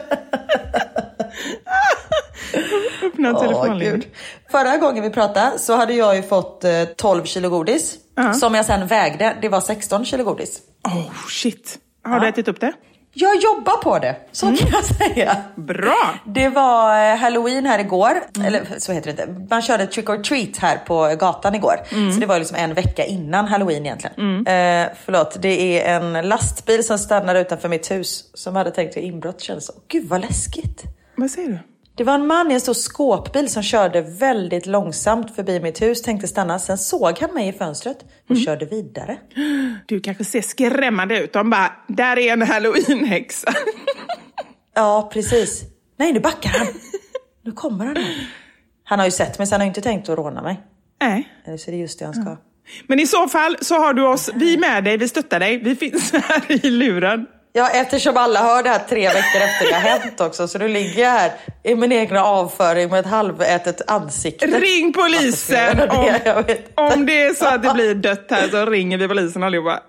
Öppna telefonlinjen. Förra gången vi pratade så hade jag ju fått eh, 12 kilo godis. Som jag sen vägde. Det var 16 kilo godis. Oh shit. Har du ätit upp det? Jag jobbar på det, så kan jag säga. Bra! Det var eh, halloween här igår, eller så heter det inte. Man körde trick or treat här på gatan igår. Så det var liksom en vecka innan halloween egentligen. Eh, förlåt, det är en lastbil som stannar utanför mitt hus som hade tänkt att inbrott kändes som. Gud vad läskigt. Vad säger du? Det var en man i en stor skåpbil som körde väldigt långsamt förbi mitt hus, tänkte stanna. Sen såg han mig i fönstret och körde vidare. Du kanske ser skrämmande ut. De bara, där är en halloweenhäxa. Ja, precis. Nej, nu backar han. Nu kommer han. Här. Han har ju sett mig så han har inte tänkt att råna mig. Nej. Eller så är det just det han ska. Men i så fall så har du oss, vi är med dig, vi stöttar dig. Vi finns här i luren. Ja, eftersom alla hör det här tre veckor efter det har hänt också. Så nu ligger jag här i min egna avföring med ett halvätet ansikte. Ring polisen jag det? Jag om, om det är så att det blir dött här så ringer vi polisen allihopa.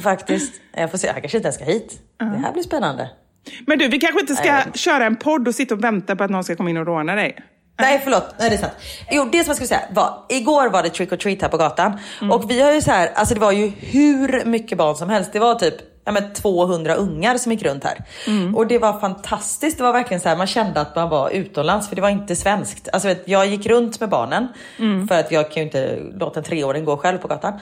Faktiskt. Jag får se, han kanske inte ens ska hit. Det här blir spännande. Men du, vi kanske inte ska Nej. köra en podd och sitta och vänta på att någon ska komma in och råna dig. Nej förlåt, nej det är sant. Jo det som jag skulle säga var, igår var det trick or treat här på gatan. Och vi har ju så här, alltså det var ju hur mycket barn som helst. Det var typ ja, men 200 ungar som gick runt här. Och det var fantastiskt. Det var verkligen så här, man kände att man var utomlands för det var inte svenskt. Alltså vet, jag gick runt med barnen för att jag kan ju inte låta en treåring gå själv på gatan.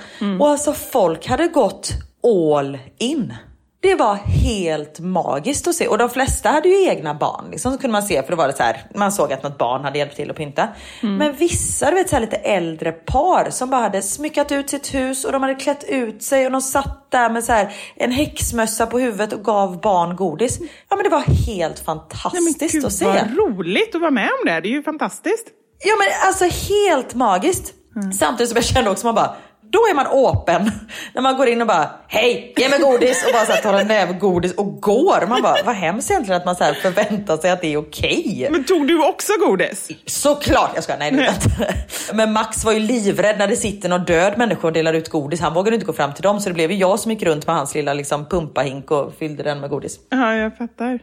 Och alltså folk hade gått all in. Det var helt magiskt att se och de flesta hade ju egna barn liksom, så kunde man se för det var det så här, man såg att något barn hade hjälpt till att pynta. Men vissa du vet, så här, lite äldre par som bara hade smyckat ut sitt hus och de hade klätt ut sig och de satt där med så här, en häxmössa på huvudet och gav barn godis. Ja men det var helt Nej, men fantastiskt gud att se. vad roligt att vara med om det. Det är ju fantastiskt. Ja men alltså helt magiskt. Samtidigt som jag kände också man bara, då är man öppen. När man går in och bara, hej, ge mig godis och bara så här, tar en näve godis och går. Man bara, vad hemskt egentligen att man så här förväntar sig att det är okej. Men tog du också godis? Såklart jag ska, nej inte. Men Max var ju livrädd när det sitter någon död människa och delar ut godis. Han vågade inte gå fram till dem så det blev ju jag som gick runt med hans lilla liksom, pumpahink och fyllde den med godis. Ja, jag fattar.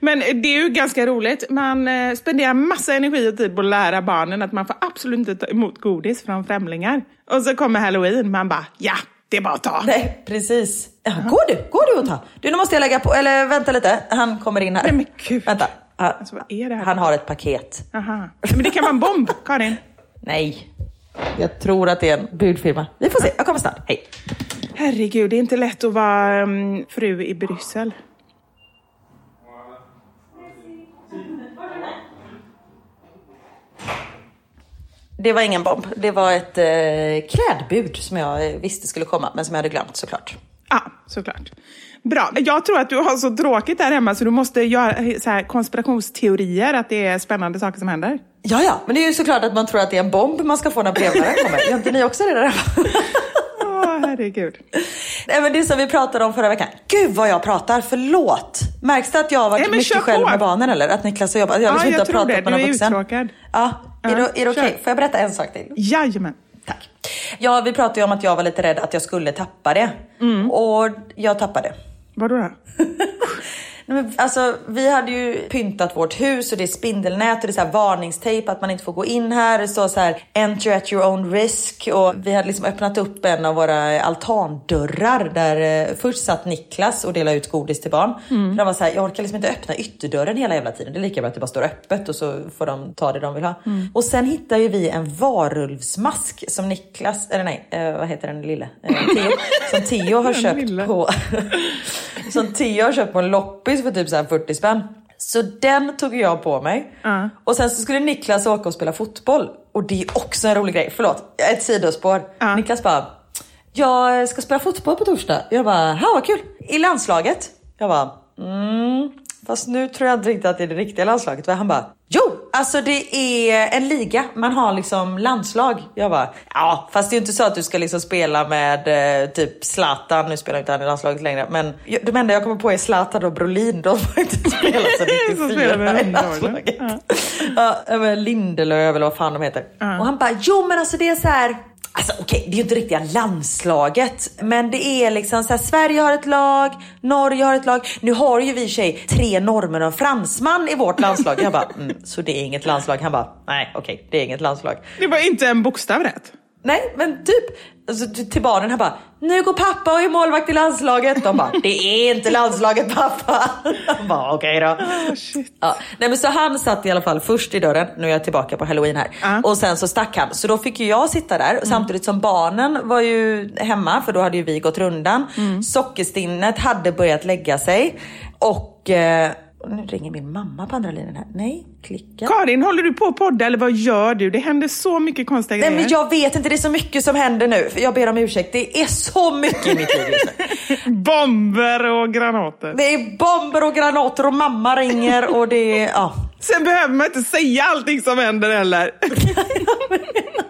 Men det är ju ganska roligt. Man eh, spenderar massa energi och tid på att lära barnen att man får absolut inte ta emot godis från främlingar. Och så kommer halloween, man bara ja, det är bara att ta. Nej, precis. Ja, går du? Går du och ta? Du, nu måste jag lägga på, eller vänta lite. Han kommer in här. Nej men gud. Vänta. Han, Alltså, vad är det här? han har ett paket. Aha. Men det kan vara en bomb, Karin. Nej. Jag tror att det är en budfirma. Vi får se, jag kommer snart. Hej. Herregud, det är inte lätt att vara um, fru i Bryssel. Det var ingen bomb. Det var ett eh, klädbud som jag eh, visste skulle komma, men som jag hade glömt såklart. Ja, såklart. Bra. Jag tror att du har så tråkigt där hemma så du måste göra så här, konspirationsteorier, att det är spännande saker som händer. Ja, ja, men det är ju såklart att man tror att det är en bomb man ska få när brevbäraren kommer. Gör inte ni också det där hemma? Åh, herregud. Nej, men det som vi pratade om förra veckan. Gud vad jag pratar, förlåt. Märks det att jag har varit Nej, mycket själv på. med barnen eller? Att Niklas har jobbat? Jag Ja, vill inte jag tror pratat det. med Du någon är vuxen. uttråkad. Ja, är, det, är det okej? kör. Får jag berätta en sak till? Jajamän. Tack. Ja, vi pratade ju om att jag var lite rädd att jag skulle tappa det. Mm. Och jag tappade. Vadå då? Nej, men Alltså, vi hade ju pyntat vårt hus och det är spindelnät och det är så här varningstejp att man inte får gå in här. Det står så här enter at your own risk och vi hade liksom öppnat upp en av våra altandörrar där eh, först satt Niklas och delade ut godis till barn. För de var så här, jag orkar liksom inte öppna ytterdörren hela jävla tiden. Det är lika bra att det bara står öppet och så får de ta det de vill ha. Och sen hittar ju vi en varulvsmask som Niklas, eller nej, eh, vad heter den lille? Eh, Theo, som Theo har köpt på som Theo har köpt på en loppis för typ så här 40 spänn. Så den tog jag på mig. Och sen så skulle Niklas åka och spela fotboll. Och det är också en rolig grej. Förlåt, ett sidospår. Niklas bara, jag ska spela fotboll på torsdag. Jag bara, ha vad kul. I landslaget. Jag bara, mm. Fast nu tror jag inte riktigt att det är det riktiga landslaget. Han bara, jo, alltså det är en liga. Man har liksom landslag. Jag bara, ja, fast det är ju inte så att du ska liksom spela med eh, typ Zlatan. Nu spelar inte han i landslaget längre. Men de enda jag kommer på är Zlatan och Brolin. De har inte spelat sedan Som spelar 94 med i landslaget. Ja, men Lindelöf eller vad fan de heter. Och han bara, jo men alltså det är så här. Alltså okej, det är ju inte riktiga landslaget. Men det är liksom så här, Sverige har ett lag, Norge har ett lag. Nu har ju vi i sig tre norrmän och en fransman i vårt landslag. Jag bara, mm, så det är inget landslag? Han bara, nej okej, det är inget landslag. Det var inte en bokstav rätt. Nej, men typ alltså, till barnen här bara, nu går pappa och är målvakt i landslaget. De bara, det är inte landslaget pappa. Jag bara, okej då. Ja, nej men så han satt i alla fall först i dörren, nu är jag tillbaka på halloween här. Och sen så stack han. Så då fick ju jag sitta där samtidigt som barnen var ju hemma för då hade ju vi gått rundan. Sockerstinnet hade börjat lägga sig och eh, nu ringer min mamma på andra linjen här. Nej, klicka. Karin, håller du på att podda eller vad gör du? Det händer så mycket konstiga Nej grejer. men jag vet inte, det är så mycket som händer nu. Jag ber om ursäkt, det är så mycket i mitt liv just nu. Bomber och granater. Det är bomber och granater och mamma ringer och det är... Ja. Sen behöver man inte säga allting som händer heller.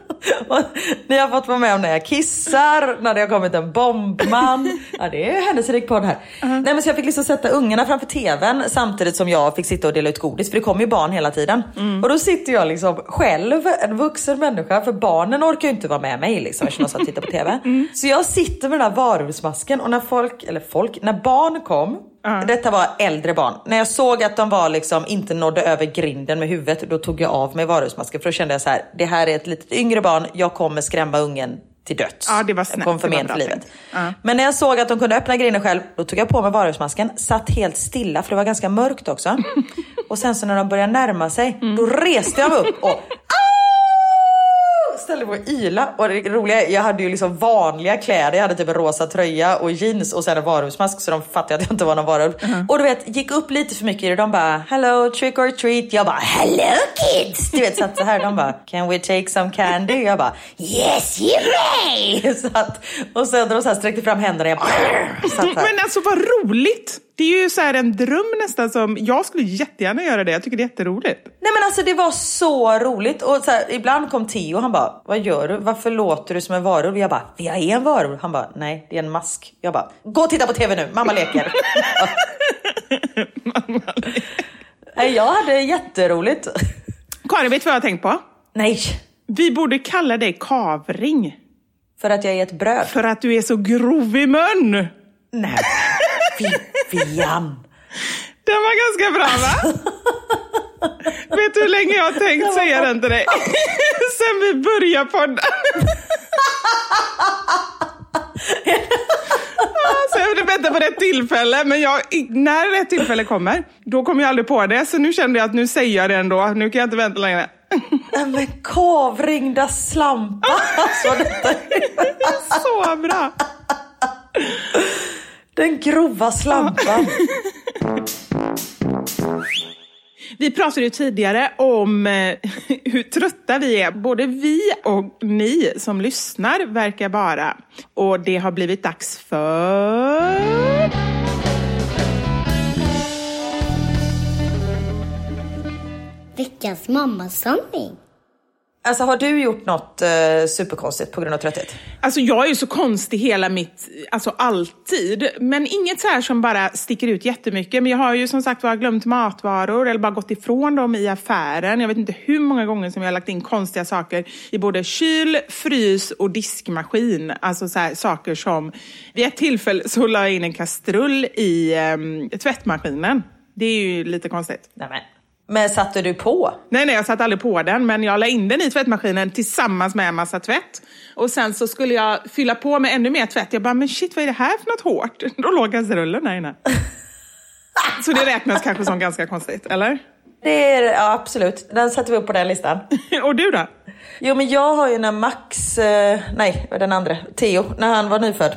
Ni har fått vara med om när jag kissar, när det har kommit en bombman. Ja, det är händelserik podd här. Nej, men så jag fick liksom sätta ungarna framför tvn samtidigt som jag fick sitta och dela ut godis. För det kommer ju barn hela tiden. Och då sitter jag liksom själv, en vuxen människa. För barnen orkar ju inte vara med mig liksom eftersom de satt och tittade på tv. Så jag sitter med den här varulvsmasken och när folk, eller folk, när barn kom Detta var äldre barn. När jag såg att de var liksom inte nådde över grinden med huvudet, då tog jag av mig varulvsmasken. För då kände jag så här, det här är ett litet yngre barn, jag kommer skrämma ungen till döds. Ja, det var jag snällt. kommer Det var förmen bra för livet. Ja. Men när jag såg att de kunde öppna grinden själv, då tog jag på mig varulvsmasken, satt helt stilla för det var ganska mörkt också. och sen så när de började närma sig, Mm. då reste jag mig upp och ställde och yla. Och det roliga jag hade ju liksom vanliga kläder. Jag hade typ en rosa tröja och jeans och sen en varulvsmask så de fattade att jag inte var någon varulv. Och du vet, gick upp lite för mycket i det. De bara, hello trick or treat. Jag bara, hello kids! Du vet, satt så här. De bara, can we take some candy? Jag bara, yes you may! Så att, och sen när de så här sträckte fram händerna, jag bara, satt här. Men alltså vad roligt! Det är ju så här en dröm nästan som, jag skulle jättegärna göra det. Jag tycker det är jätteroligt. Nej men alltså det var så roligt och så här, ibland kom Theo och han bara, vad gör du? Varför låter du som en varulv? Jag bara, jag är en varulv. Han bara, nej det är en mask. Jag bara, gå och titta på TV nu, mamma leker. Nej, jag hade jätteroligt. Karin, vet du vad jag har tänkt på? Nej, Vi borde kalla dig kavring. för att jag är ett bröd. För att du är så grov i mun. Nej, Vivian. Den var ganska bra va? Vet du hur länge jag har tänkt säga den till dig? Sen vi började podden. Så jag vill vänta på rätt tillfälle, men jag, när rätt tillfälle kommer, då kommer jag aldrig på det. Så nu kände jag att nu säger jag det ändå. Nu kan jag inte vänta längre. Nej, Men kavringda slampa. Alltså, detta är Så bra! Den grova slampan. Vi pratade ju tidigare om eh, hur trötta vi är. Både vi och ni som lyssnar verkar vara. Och det har blivit dags för... Veckans mammasanning. Alltså har du gjort något eh, superkonstigt på grund av trötthet? Alltså jag är ju så konstig hela mitt, alltså alltid. Men inget så här som bara sticker ut jättemycket. Men jag har ju som sagt var glömt matvaror eller bara gått ifrån dem i affären. Jag vet inte hur många gånger som jag har lagt in konstiga saker i både kyl, frys och diskmaskin. Alltså så här, saker som, vid ett tillfälle så la jag in en kastrull i eh, tvättmaskinen. Det är ju lite konstigt. Nej, men. satte du på? Nej, nej, jag satte aldrig på den, men jag la in den i tvättmaskinen tillsammans med en massa tvätt. Och sen så skulle jag fylla på med ännu mer tvätt. Jag bara, men shit, vad är det här för något hårt? Då låg kastrullen där inne. Så det räknas kanske som ganska konstigt, eller? Det är, ja, absolut. Den sätter vi upp på den listan. Och du då? Jo, men jag har ju när Max, eh, nej, den andra, Theo, när han var nyfödd.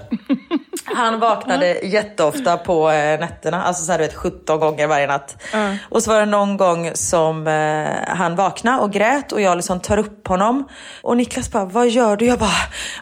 Han vaknade jätteofta på eh, nätterna, alltså så här, du vet 17 gånger varje natt. Ja. Och så var det någon gång som eh, han vaknade och grät och jag liksom tar upp honom. Och Niklas bara, vad gör du? Jag bara,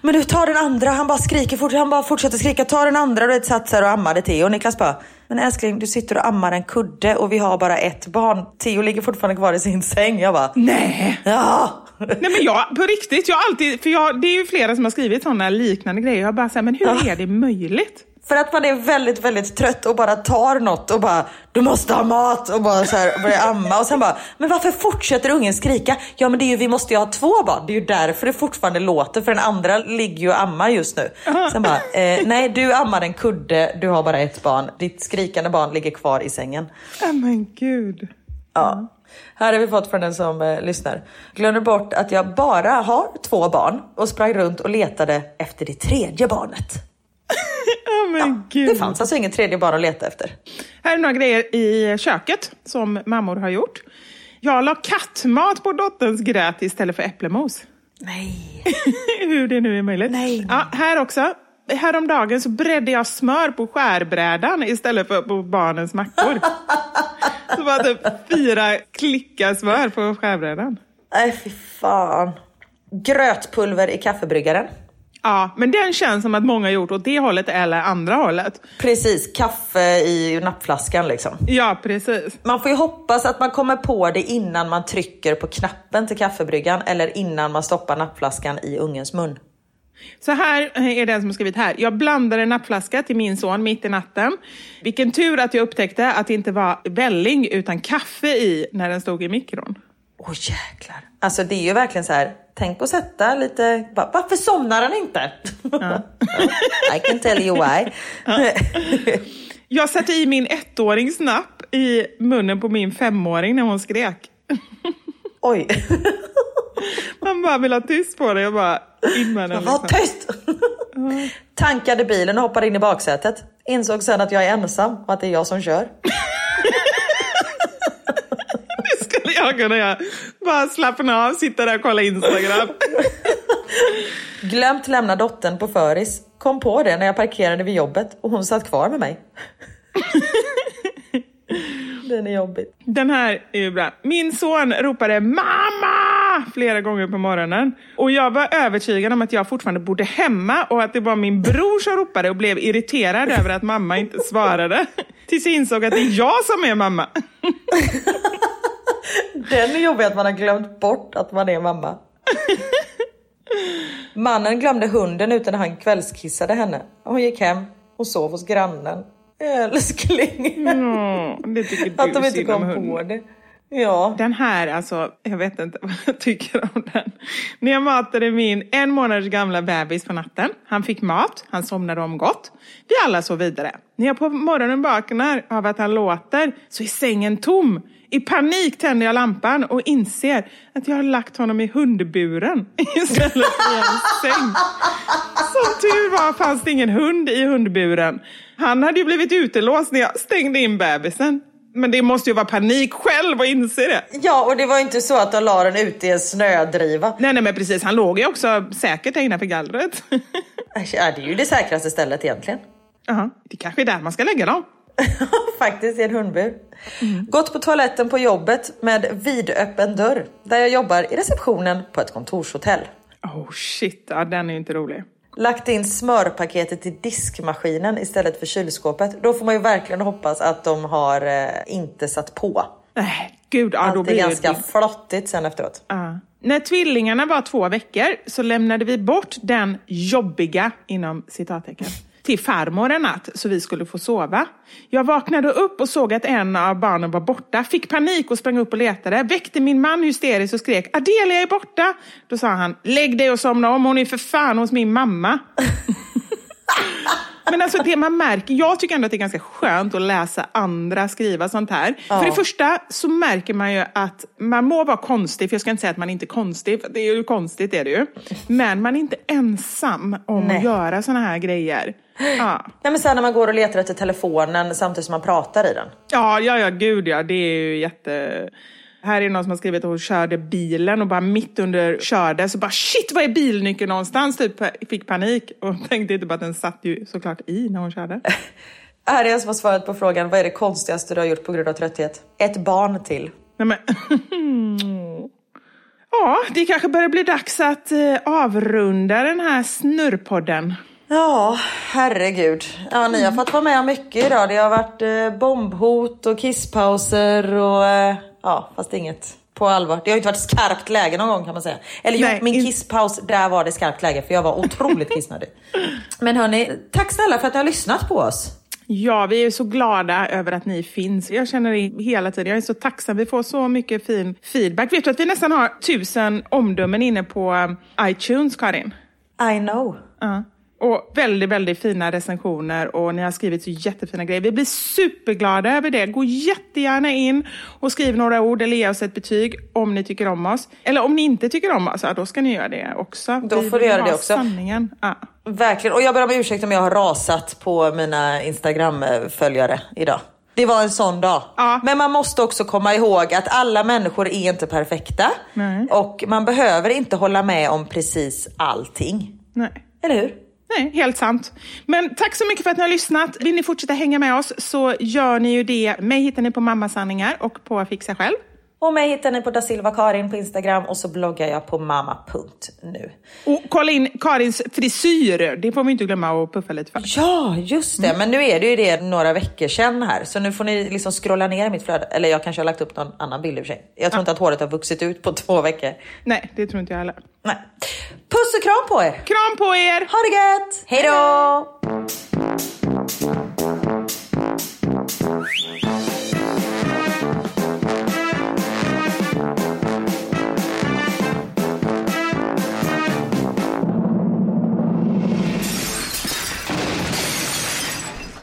men du tar den andra. Han bara skriker fort, han bara fortsätter skrika, ta den andra. Du vet, satt så här och ammade Theo. Och Niklas bara, men älskling du sitter och ammar en kudde och vi har bara ett barn. Theo ligger fortfarande kvar i sin säng. Jag bara, Nej! ja. Nej men jag, på riktigt, jag alltid, för jag, det är ju flera som har skrivit sådana liknande grejer. Jag bara säger, men hur Ja. är det möjligt? För att man är väldigt, väldigt trött och bara tar något och bara du måste ha mat och bara så här börjar amma och sen bara men varför fortsätter ungen skrika? Ja men det är ju vi måste ju ha två barn. Det är ju därför det fortfarande låter för den andra ligger ju och ammar just nu. Sen bara eh, nej du ammar en kudde, du har bara ett barn. Ditt skrikande barn ligger kvar i sängen. Ja men gud. Ja. Här har vi fått från den som eh, lyssnar. Glömde bort att jag bara har två barn och sprang runt och letade efter det tredje barnet. Ja men gud. Det fanns alltså inget tredje barn att leta efter. Här är några grejer i köket som mammor har gjort. Jag la kattmat på dotterns gröt istället för äpplemos. Nej. Hur det nu är möjligt. Nej. Ja, här också. Häromdagen så bredde jag smör på skärbrädan istället för på barnens mackor. så var typ fyra klickar smör på skärbrädan. Nej fy fan. Grötpulver i kaffebryggaren. Ja, men den känns som att många gjort åt det hållet eller andra hållet. Precis, kaffe i nappflaskan liksom. Ja, precis. Man får ju hoppas att man kommer på det innan man trycker på knappen till kaffebryggan eller innan man stoppar nappflaskan i ungens mun. Så här är den som skrivit här. Jag blandade en nappflaska till min son mitt i natten. Vilken tur att jag upptäckte att det inte var välling utan kaffe i när den stod i mikron. Åh jäklar. Alltså det är ju verkligen så här. Tänk på att sätta lite, bara, varför somnar han inte? I can tell you why. Jag satte i min ettårings napp i munnen på min femåring när hon skrek. Oj, Man bara vill ha tyst på det. Jag bara in med den. var Liksom. tyst! Tankade bilen och hoppade in i baksätet. Insåg sen att jag är ensam och att det är jag som kör. Jag kunna göra. Bara slappna av, sitta där och kolla Instagram. Glömt lämna dottern på föris. Kom på det när jag parkerade vid jobbet och hon satt kvar med mig. Den är jobbig. Den här är ju bra. Min son ropade mamma flera gånger på morgonen. Och jag var övertygad om att jag fortfarande bodde hemma och att det var min bror som ropade och blev irriterad över att mamma inte svarade. Tills jag insåg att det är jag som är mamma. Den är jobbig att man har glömt bort att man är mamma. Mannen glömde hunden utan han kvällskissade henne. Hon gick hem och sov hos grannen. Älskling. Ja, det tycker du Att de inte kom på det. Ja. Den här, alltså, jag vet inte vad jag tycker om den. När jag matade min en månaders gamla bebis på natten. Han fick mat, han somnade om gott. Vi alla sov vidare. När jag på morgonen vaknar av att han låter så är sängen tom. I panik tänder jag lampan och inser att jag har lagt honom i hundburen istället för i en säng. Som tur var fanns det ingen hund i hundburen. Han hade ju blivit utelåst när jag stängde in bebisen. Men det måste ju vara panik själv att inse det. Ja, och det var inte så att de la den ute i en snödriva. Nej, nej, men precis. Han låg ju också säkert innanför gallret. Ja, det är ju det säkraste stället egentligen. Ja, det kanske är där man ska lägga dem. Faktiskt i en hundbur. Gått på toaletten på jobbet med vidöppen dörr. Där jag jobbar i receptionen på ett kontorshotell. Oh shit, ja, den är ju inte rolig. Lagt in smörpaketet i diskmaskinen istället för kylskåpet. Då får man ju verkligen hoppas att de har eh, inte satt på. Nej, gud, ja, då det är blir ganska det... flottigt sen efteråt. Ja. När tvillingarna var två veckor så lämnade vi bort den jobbiga, inom citattecken, till farmor en natt så vi skulle få sova. Jag vaknade upp och såg att en av barnen var borta, fick panik och sprang upp och letade, väckte min man hysteriskt och skrek Adelia är borta! Då sa han, lägg dig och somna om, hon är för fan hos min mamma. Men alltså det man märker, jag tycker ändå att det är ganska skönt att läsa andra skriva sånt här. För det första så märker man ju att man må vara konstig, för jag ska inte säga att man inte är konstig, för det är ju konstigt det är det ju. Men man är inte ensam om Nej. att göra såna här grejer. Ja. Nej, men sen när man går och letar efter telefonen samtidigt som man pratar i den. Ja, ja, ja, gud ja, det är ju jätte... Här är någon som har skrivit att hon körde bilen och bara mitt under körde så bara shit, var är bilnyckeln någonstans? Typ fick panik och tänkte inte på att den satt ju såklart i när hon körde. Här är en som har svarat på frågan, vad är det konstigaste du har gjort på grund av trötthet? Ett barn till. Nej, men... ja, det kanske börjar bli dags att eh, avrunda den här snurrpodden. Ja, herregud. Ja, ni har fått vara med om mycket idag. Det har varit eh, bombhot och kisspauser och eh, ja, fast inget på allvar. Det har inte varit skarpt läge någon gång kan man säga. Eller jo, min in- kisspaus, där var det skarpt läge för jag var otroligt kissnödig. Men hörni, tack snälla för att ni har lyssnat på oss. Ja, vi är så glada över att ni finns. Jag känner det hela tiden. Jag är så tacksam. Vi får så mycket fin feedback. Vet du att vi nästan har tusen omdömen inne på um, iTunes, Karin? I know. Ja. Och väldigt, väldigt fina recensioner och ni har skrivit så jättefina grejer. Vi blir superglada över det. Gå jättegärna in och skriv några ord eller ge oss ett betyg om ni tycker om oss. Eller om ni inte tycker om oss, ja, då ska ni göra det också. Då Vi får du göra det också. Sanningen. Ja. Verkligen. Och jag ber om ursäkt om jag har rasat på mina Instagram-följare idag. Det var en sån dag. Ja. Men man måste också komma ihåg att alla människor är inte perfekta. Nej. Och man behöver inte hålla med om precis allting. Nej. Eller hur? Nej, helt sant. Men tack så mycket för att ni har lyssnat. Vill ni fortsätta hänga med oss så gör ni ju det. Mig hittar ni på Mammasanningar och på Fixa Själv. Och mig hittar ni på Da Silva Karin på Instagram och så bloggar jag på mamma.nu. Och kolla in Karins frisyr. Det får vi inte glömma att puffa lite för. Ja, just det. Men nu är det ju det några veckor sedan här. Så nu får ni liksom scrolla ner i mitt flöde. Eller jag kanske har lagt upp någon annan bild i och för sig. Jag tror inte att håret har vuxit ut på två veckor. Nej, det tror inte jag heller. Nej. Puss och kram på er! Kram på er! Ha det gött! Hej då!